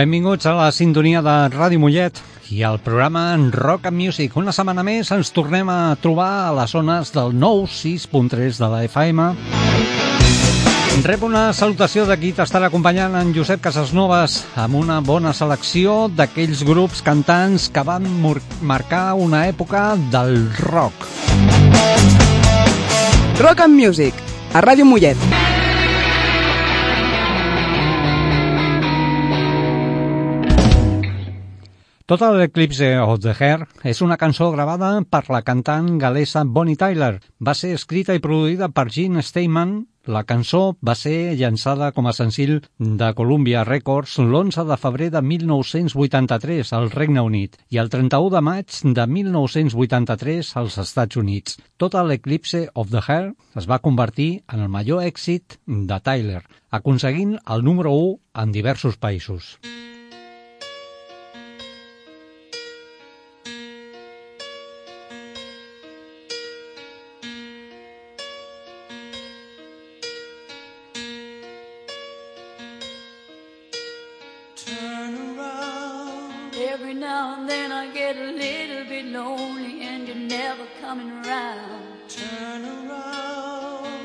Benvinguts a la sintonia de Ràdio Mollet i al programa Rock and Music. Una setmana més ens tornem a trobar a les zones del 96.3 de la FM. Rep una salutació de qui t'estarà acompanyant en Josep Casasnovas amb una bona selecció d'aquells grups cantants que van marcar una època del rock. Rock and Music, a Ràdio Mollet. Tota l'Eclipse of the Hair és una cançó gravada per la cantant galesa Bonnie Tyler. Va ser escrita i produïda per Gene Steinman. La cançó va ser llançada com a senzill de Columbia Records l'11 de febrer de 1983 al Regne Unit i el 31 de maig de 1983 als Estats Units. Tota l'Eclipse of the Hair es va convertir en el major èxit de Tyler, aconseguint el número 1 en diversos països.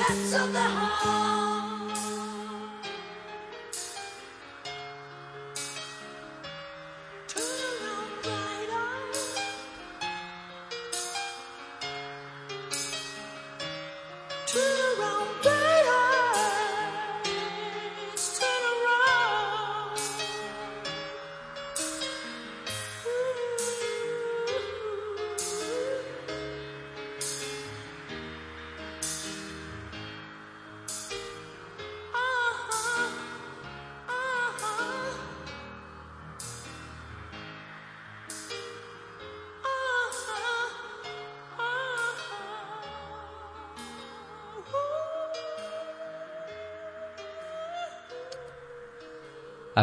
Eclipse of the heart.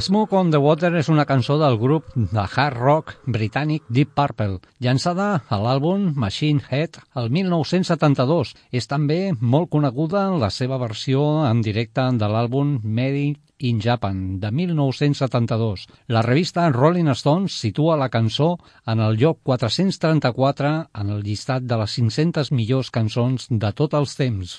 Smoke on the Water és una cançó del grup de hard rock britànic Deep Purple, llançada a l'àlbum Machine Head el 1972. És també molt coneguda la seva versió en directe de l'àlbum Made in Japan, de 1972. La revista Rolling Stones situa la cançó en el lloc 434 en el llistat de les 500 millors cançons de tots els temps.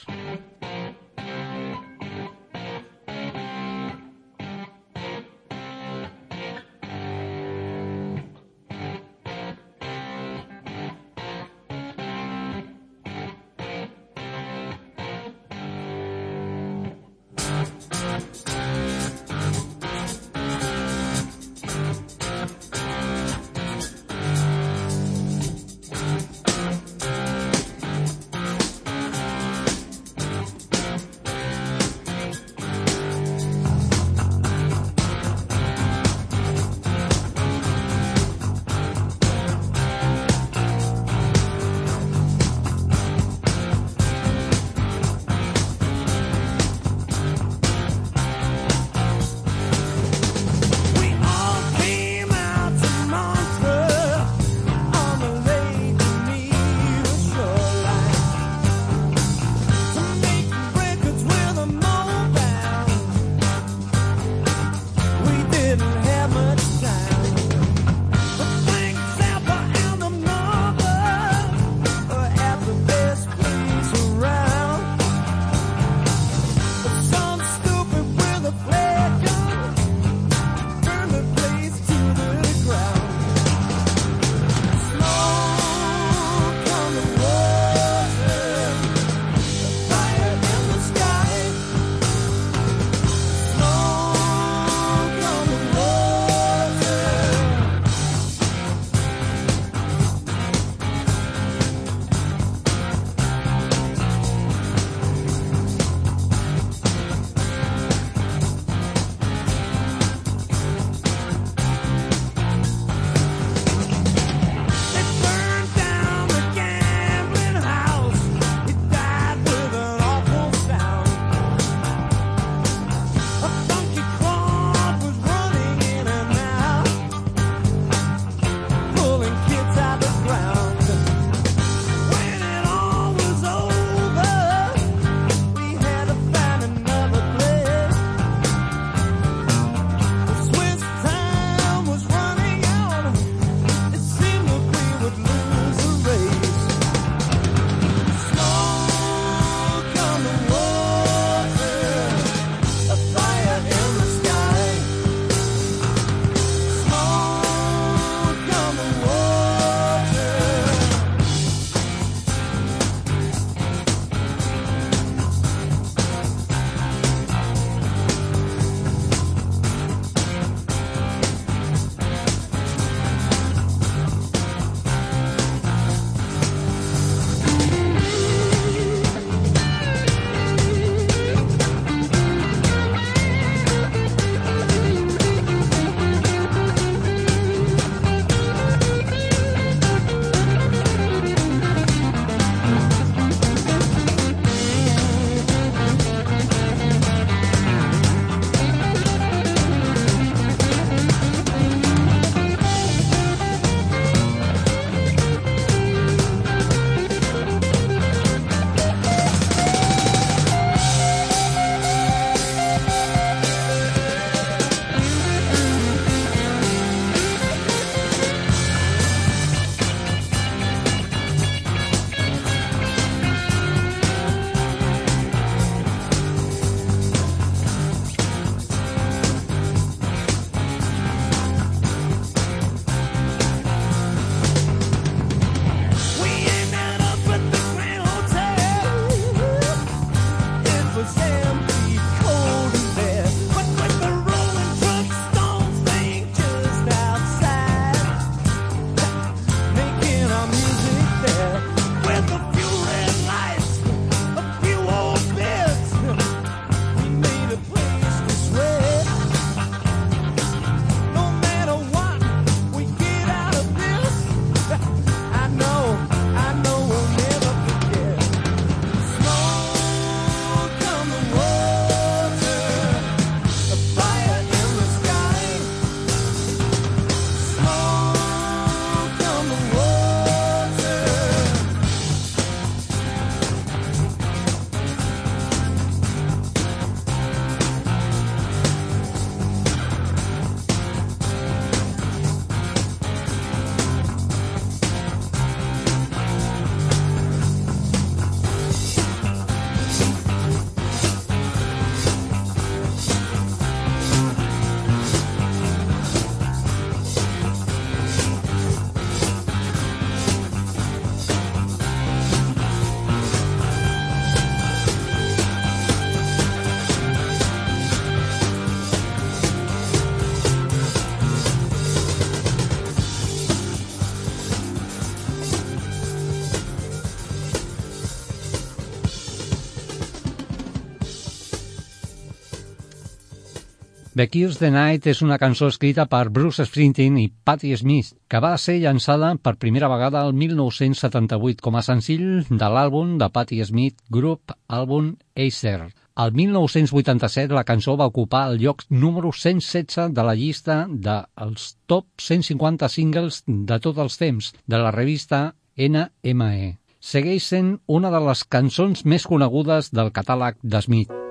The Cures the Night és una cançó escrita per Bruce Springsteen i Patti Smith, que va ser llançada per primera vegada el 1978 com a senzill de l'àlbum de Patti Smith Group àlbum Acer. El 1987 la cançó va ocupar el lloc número 116 de la llista dels top 150 singles de tots els temps de la revista NME. Segueix sent una de les cançons més conegudes del catàleg de Smith.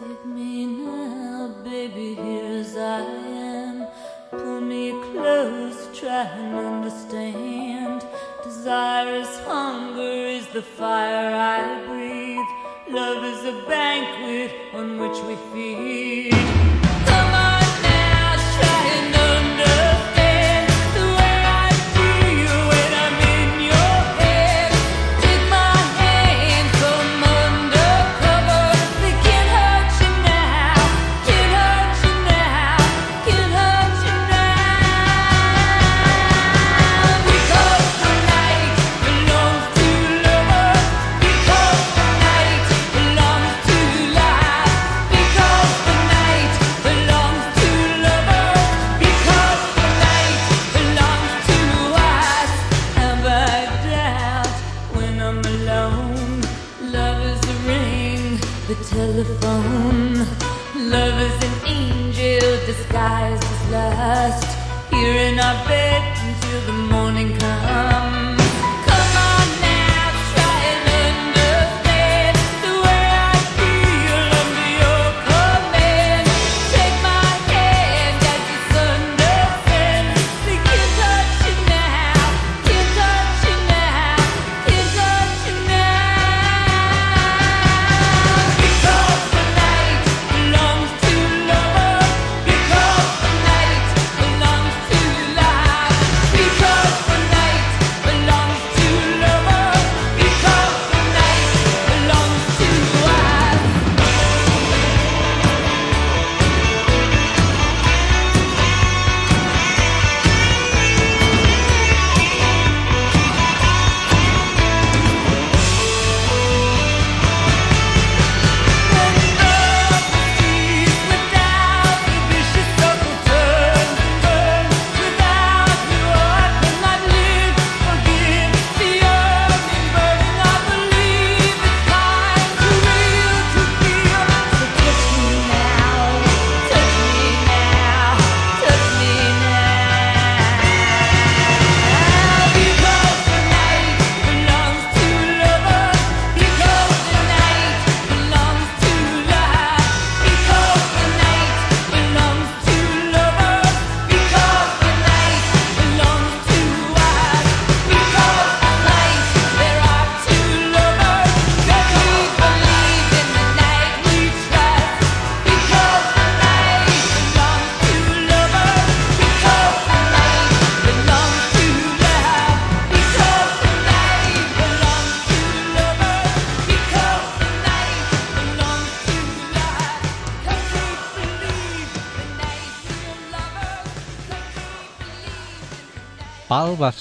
Take me now, baby, here as I am. Pull me close, try and understand. Desire is hunger, is the fire I breathe. Love is a banquet on which we feed.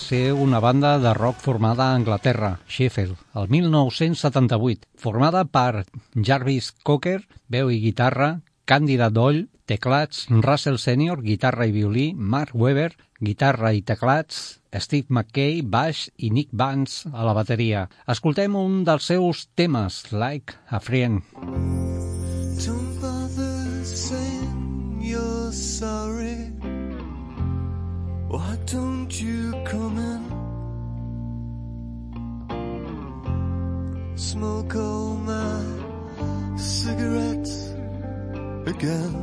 Ser una banda de rock formada a Anglaterra, Sheffield, el 1978, formada per Jarvis Cocker, veu i guitarra, Càndida Doll, teclats, Russell Senior, guitarra i violí, Mark Webber, guitarra i teclats, Steve McKay, baix i Nick Vance a la bateria. Escoltem un dels seus temes, Like a Friend. Don't bother saying you're sorry Why don't you come in? Smoke all my cigarettes again.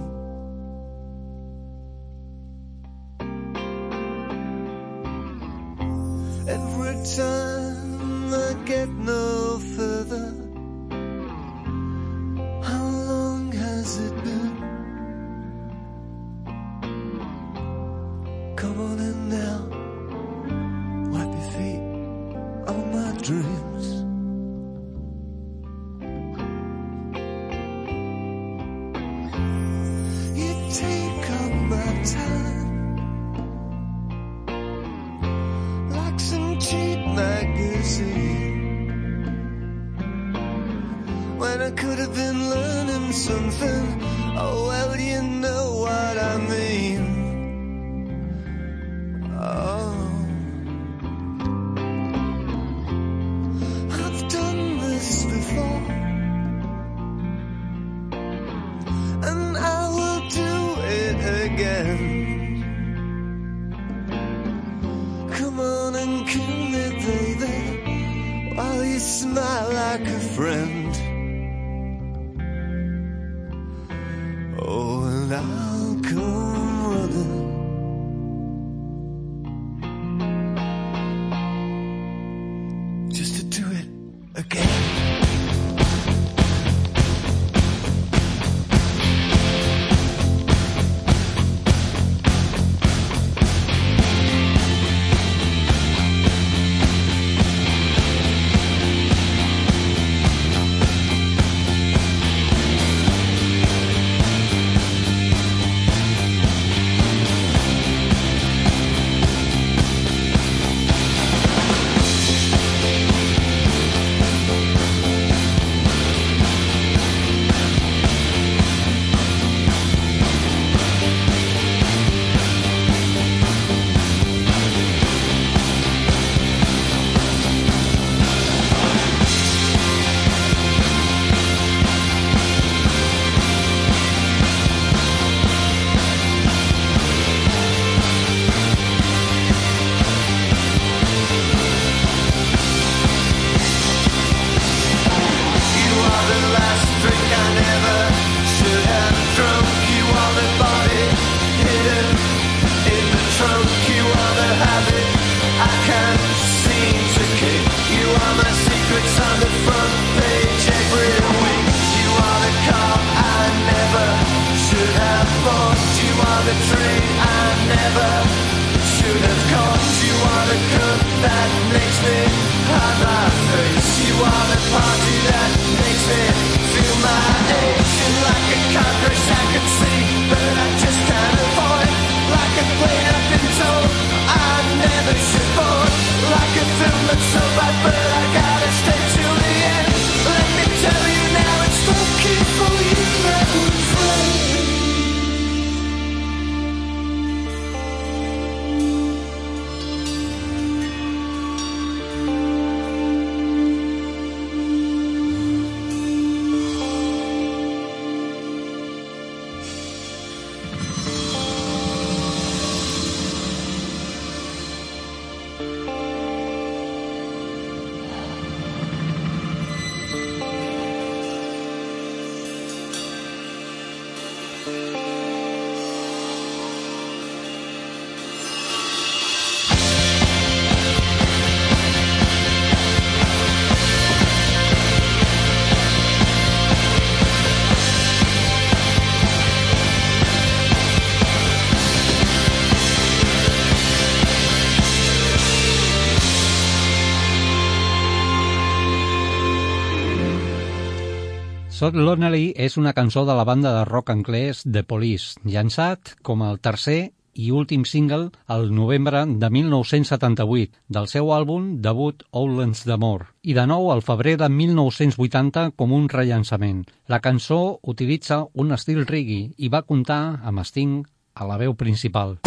Todd Lonely és una cançó de la banda de rock anglès The Police, llançat com el tercer i últim single al novembre de 1978 del seu àlbum debut Outlands d'Amor i de nou al febrer de 1980 com un rellançament. La cançó utilitza un estil reggae i va comptar amb Sting a la veu principal.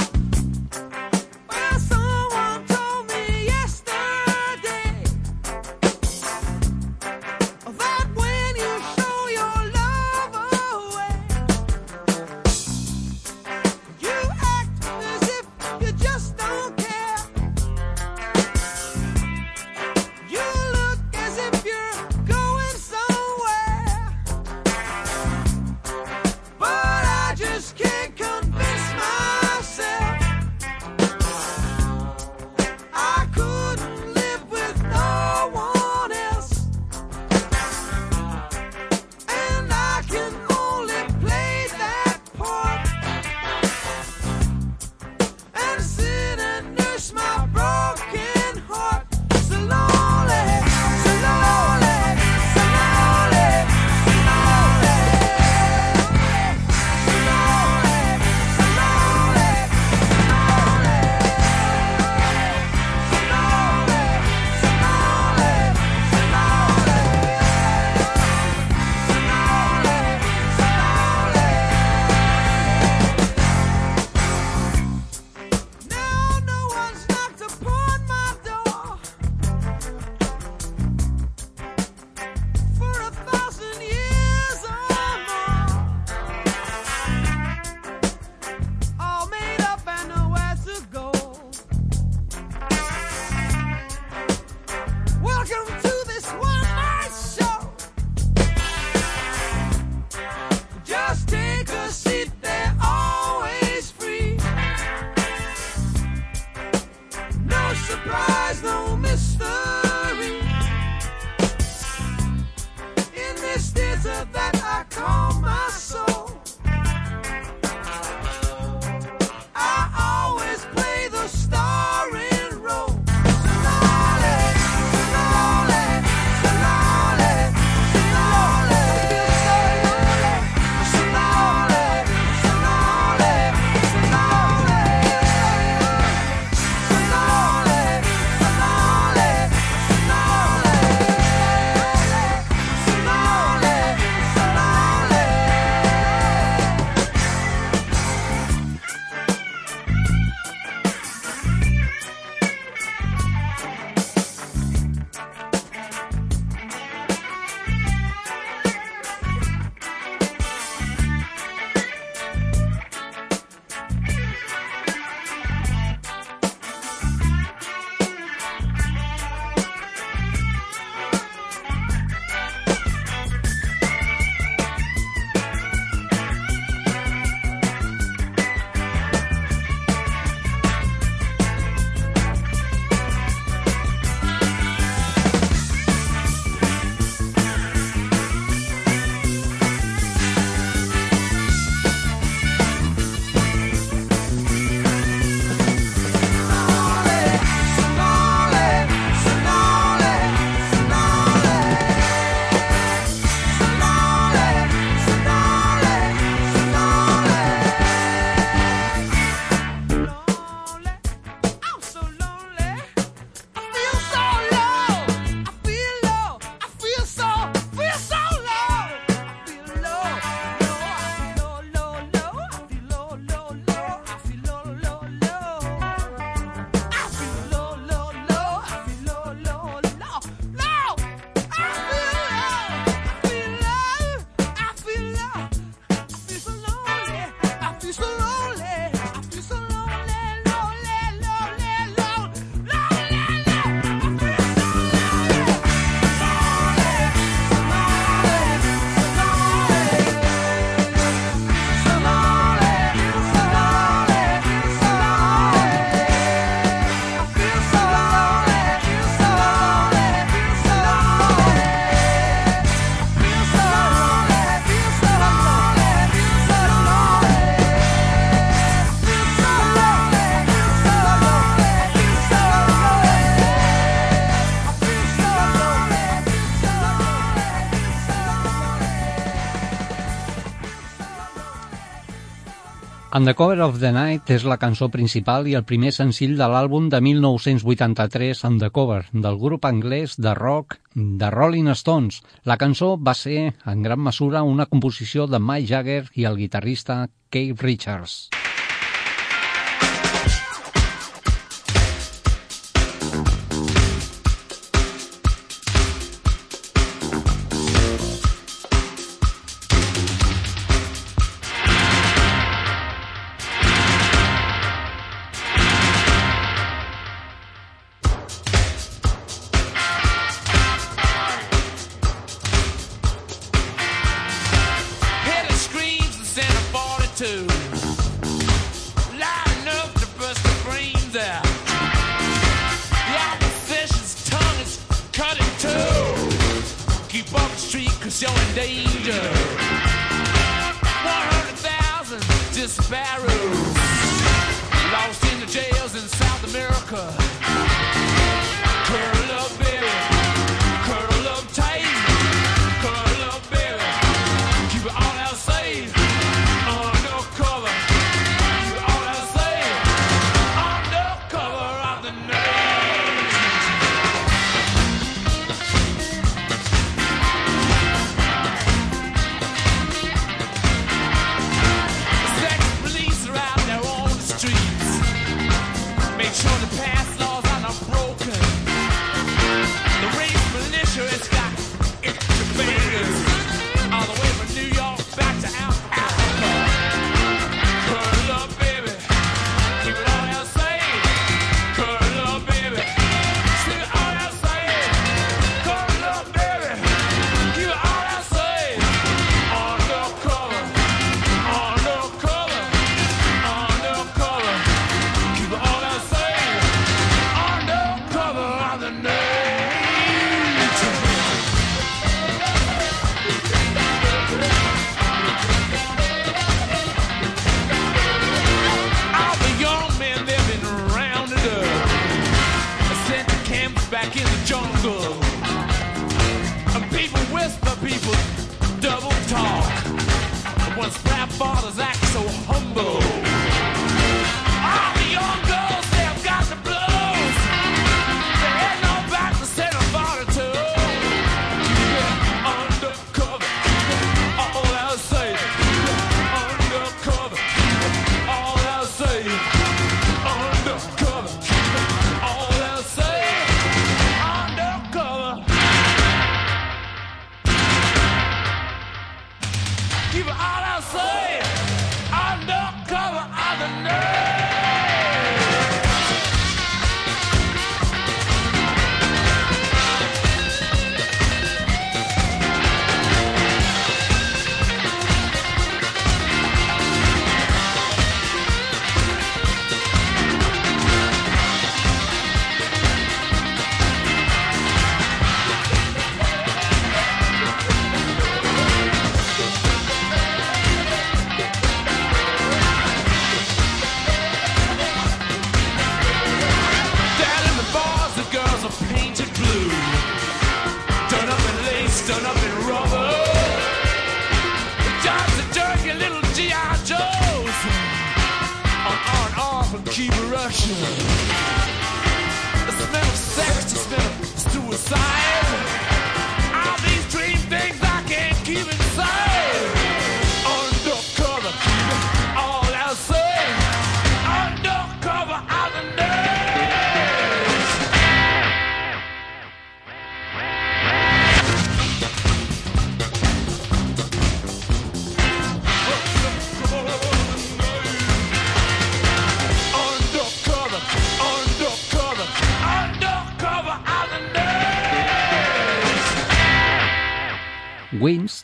And the Cover of the Night és la cançó principal i el primer senzill de l'àlbum de 1983 And the Cover, del grup anglès de rock The Rolling Stones. La cançó va ser, en gran mesura, una composició de Mike Jagger i el guitarrista Keith Richards.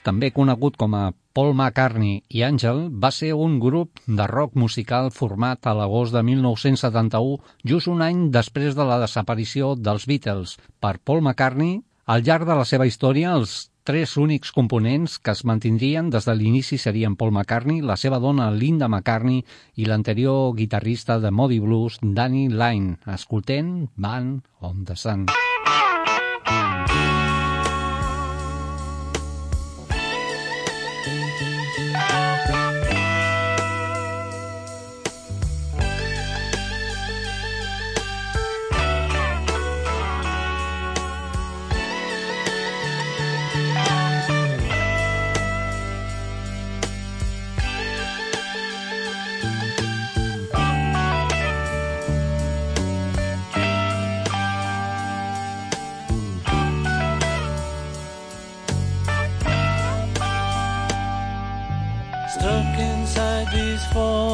també conegut com a Paul McCartney i Angel, va ser un grup de rock musical format a l'agost de 1971, just un any després de la desaparició dels Beatles. Per Paul McCartney, al llarg de la seva història, els tres únics components que es mantindrien des de l'inici serien Paul McCartney, la seva dona Linda McCartney i l'anterior guitarrista de Modi Blues, Danny Lyne. Escoltem Van on the Sun. for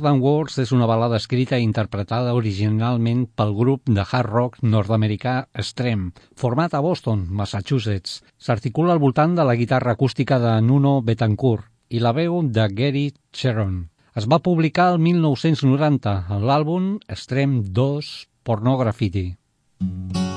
More Than Words és una balada escrita i interpretada originalment pel grup de hard rock nord-americà Extreme, format a Boston, Massachusetts. S'articula al voltant de la guitarra acústica de Nuno Betancourt i la veu de Gary Cheron. Es va publicar el 1990 en l'àlbum Extreme 2 Pornografiti. Mm -hmm.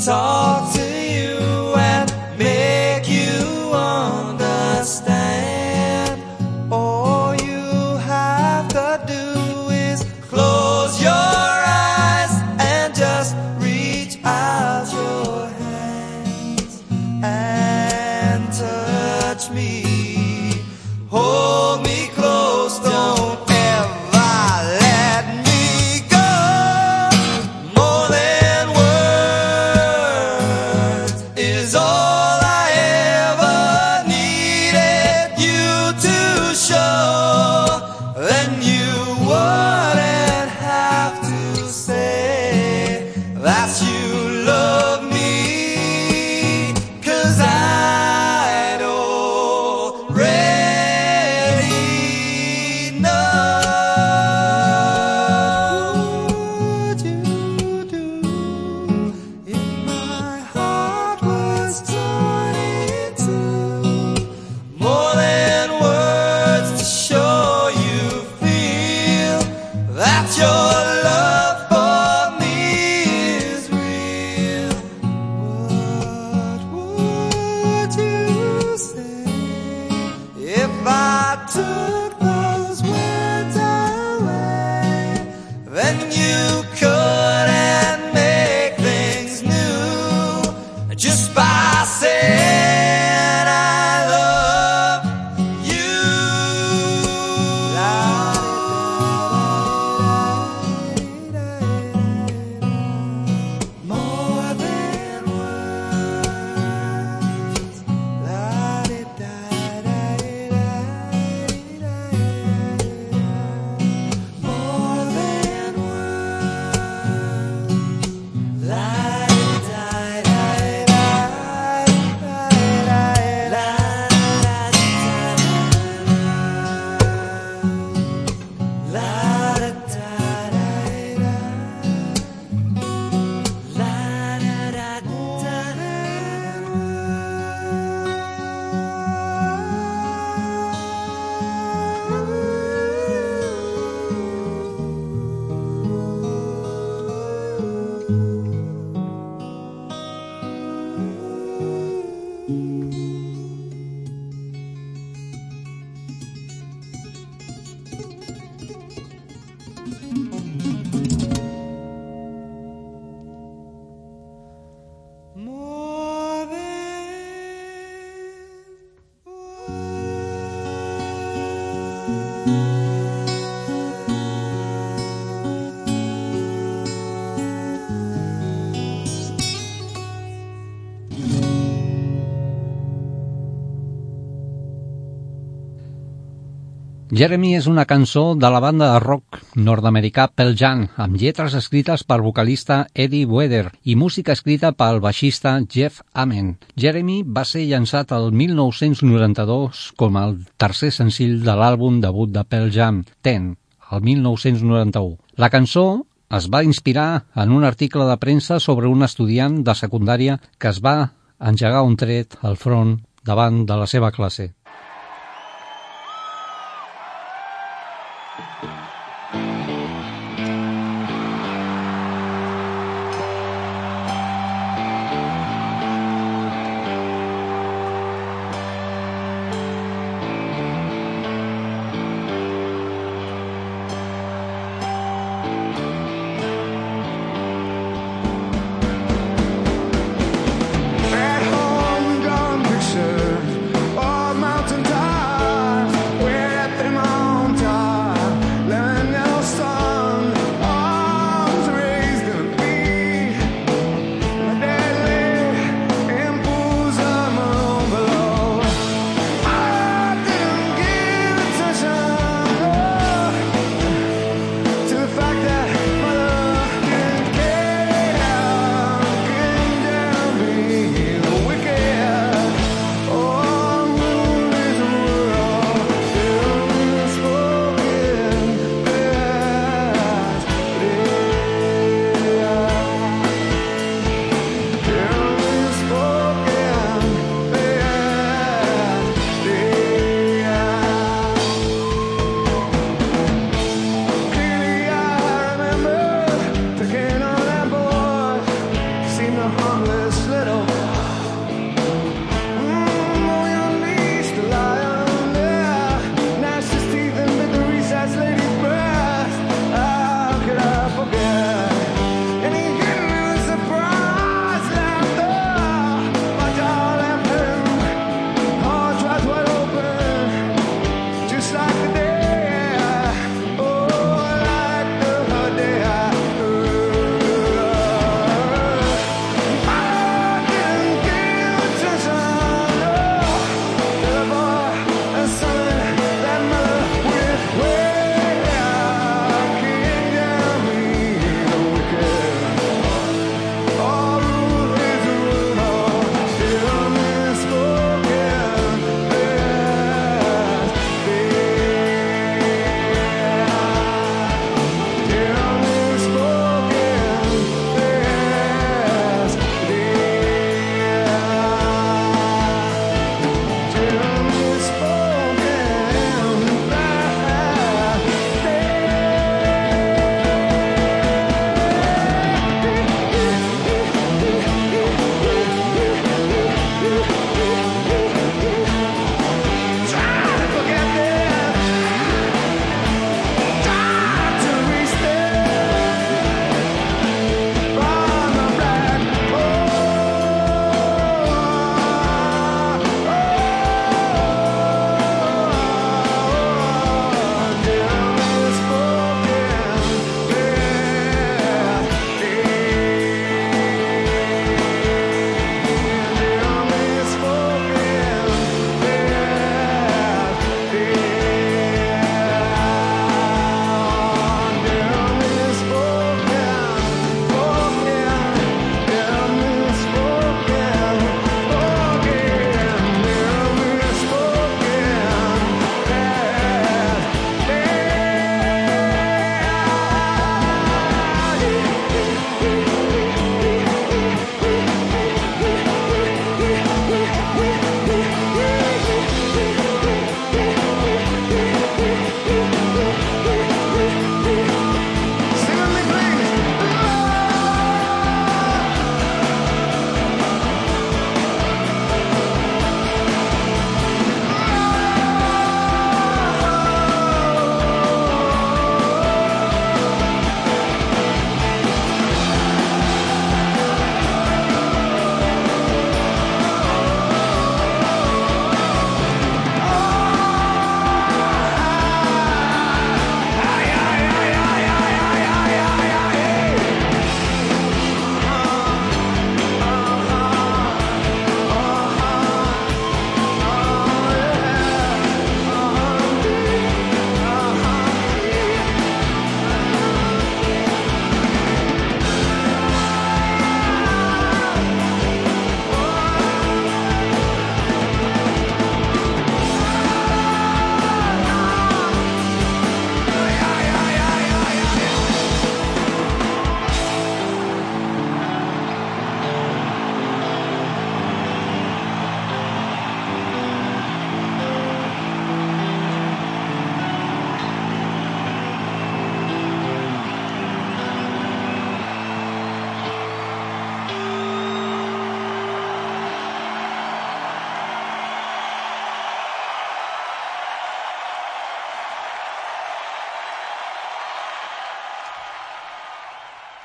Talk to Jeremy és una cançó de la banda de rock nord-americà Pearl Jam, amb lletres escrites pel vocalista Eddie Vedder i música escrita pel baixista Jeff Amen. Jeremy va ser llançat el 1992 com el tercer senzill de l'àlbum debut de Pearl Jam, Ten, el 1991. La cançó es va inspirar en un article de premsa sobre un estudiant de secundària que es va engegar un tret al front davant de la seva classe.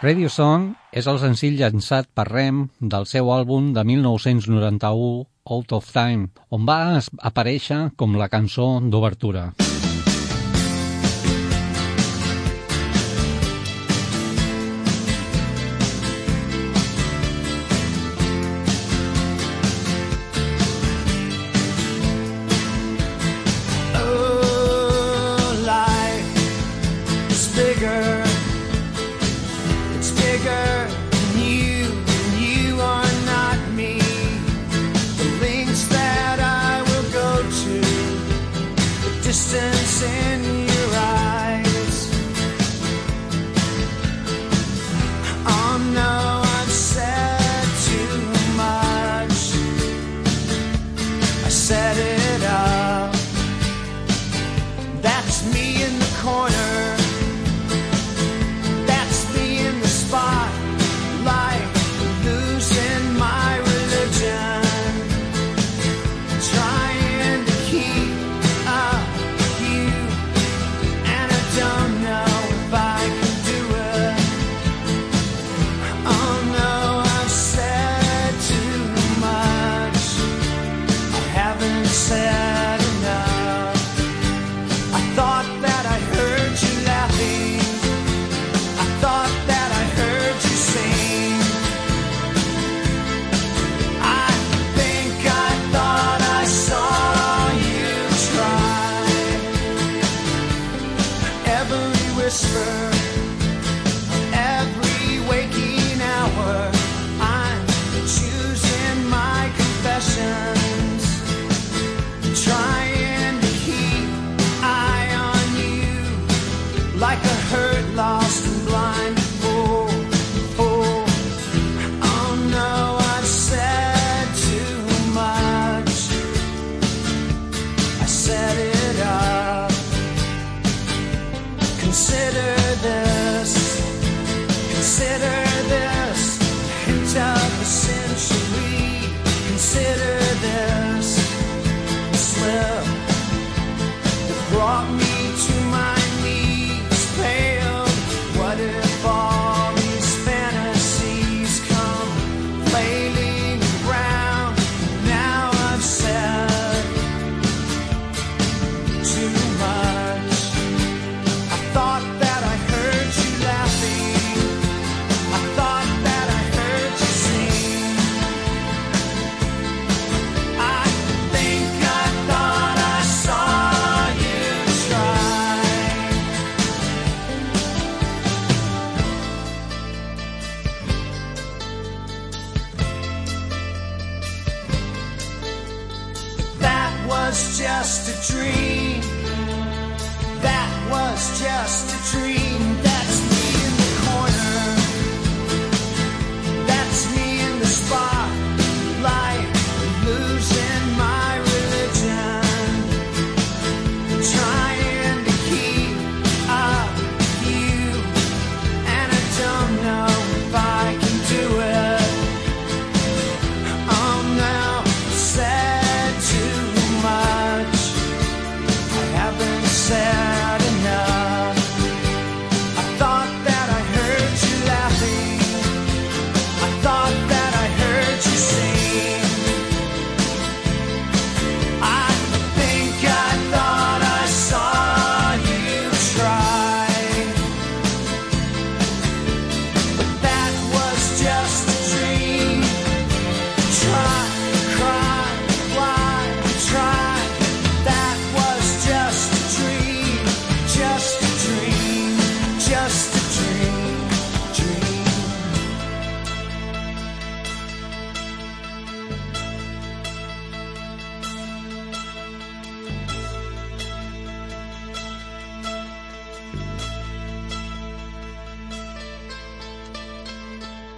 Radio Song és el senzill llançat per Rem del seu àlbum de 1991, Out of Time, on va aparèixer com la cançó d'obertura.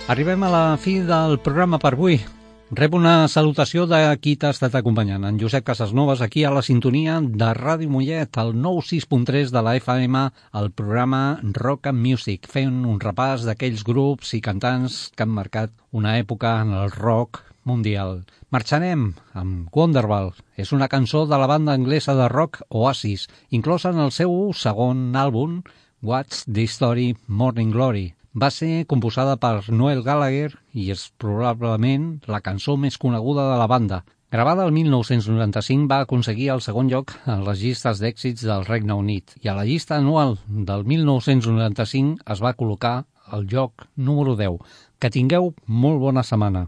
Arribem a la fi del programa per avui. Rep una salutació de qui t'ha estat acompanyant, en Josep Casasnovas, aquí a la sintonia de Ràdio Mollet, al 96.3 de la FM, al programa Rock and Music, fent un repàs d'aquells grups i cantants que han marcat una època en el rock mundial. Marxarem amb Wonderwall. És una cançó de la banda anglesa de rock Oasis, inclosa en el seu segon àlbum, What's the Story Morning Glory, va ser composada per Noel Gallagher i és probablement la cançó més coneguda de la banda. Gravada el 1995 va aconseguir el segon lloc en les llistes d'èxits del Regne Unit i a la llista anual del 1995 es va col·locar el lloc número 10. Que tingueu molt bona setmana.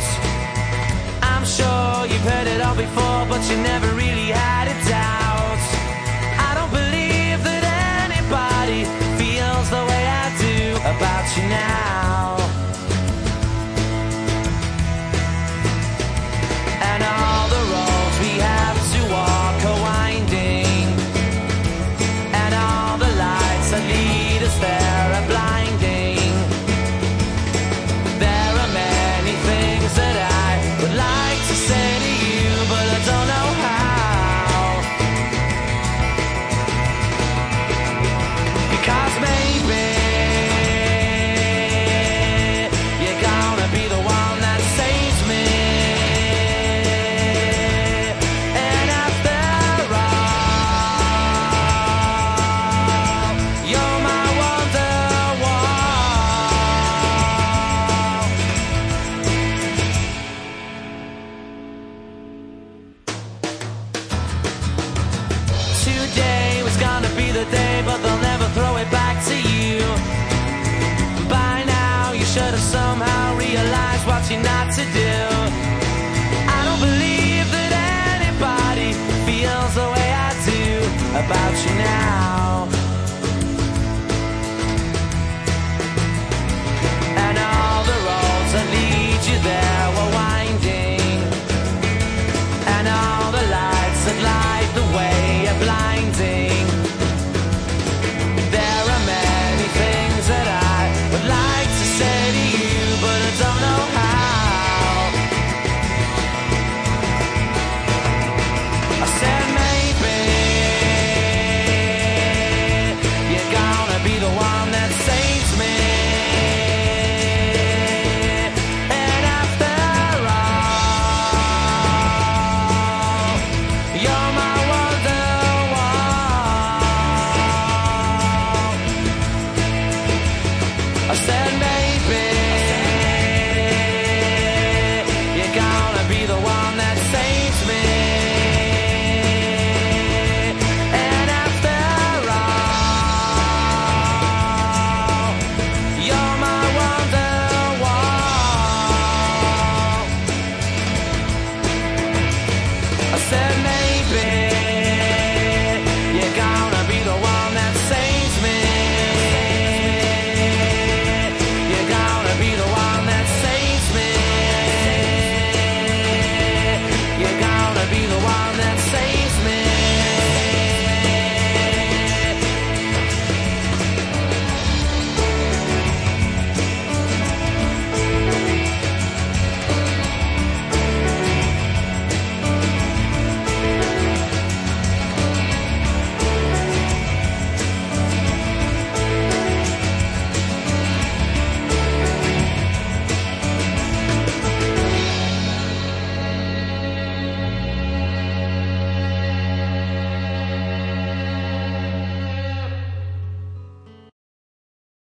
Sure you've heard it all before, but you never really had a doubt.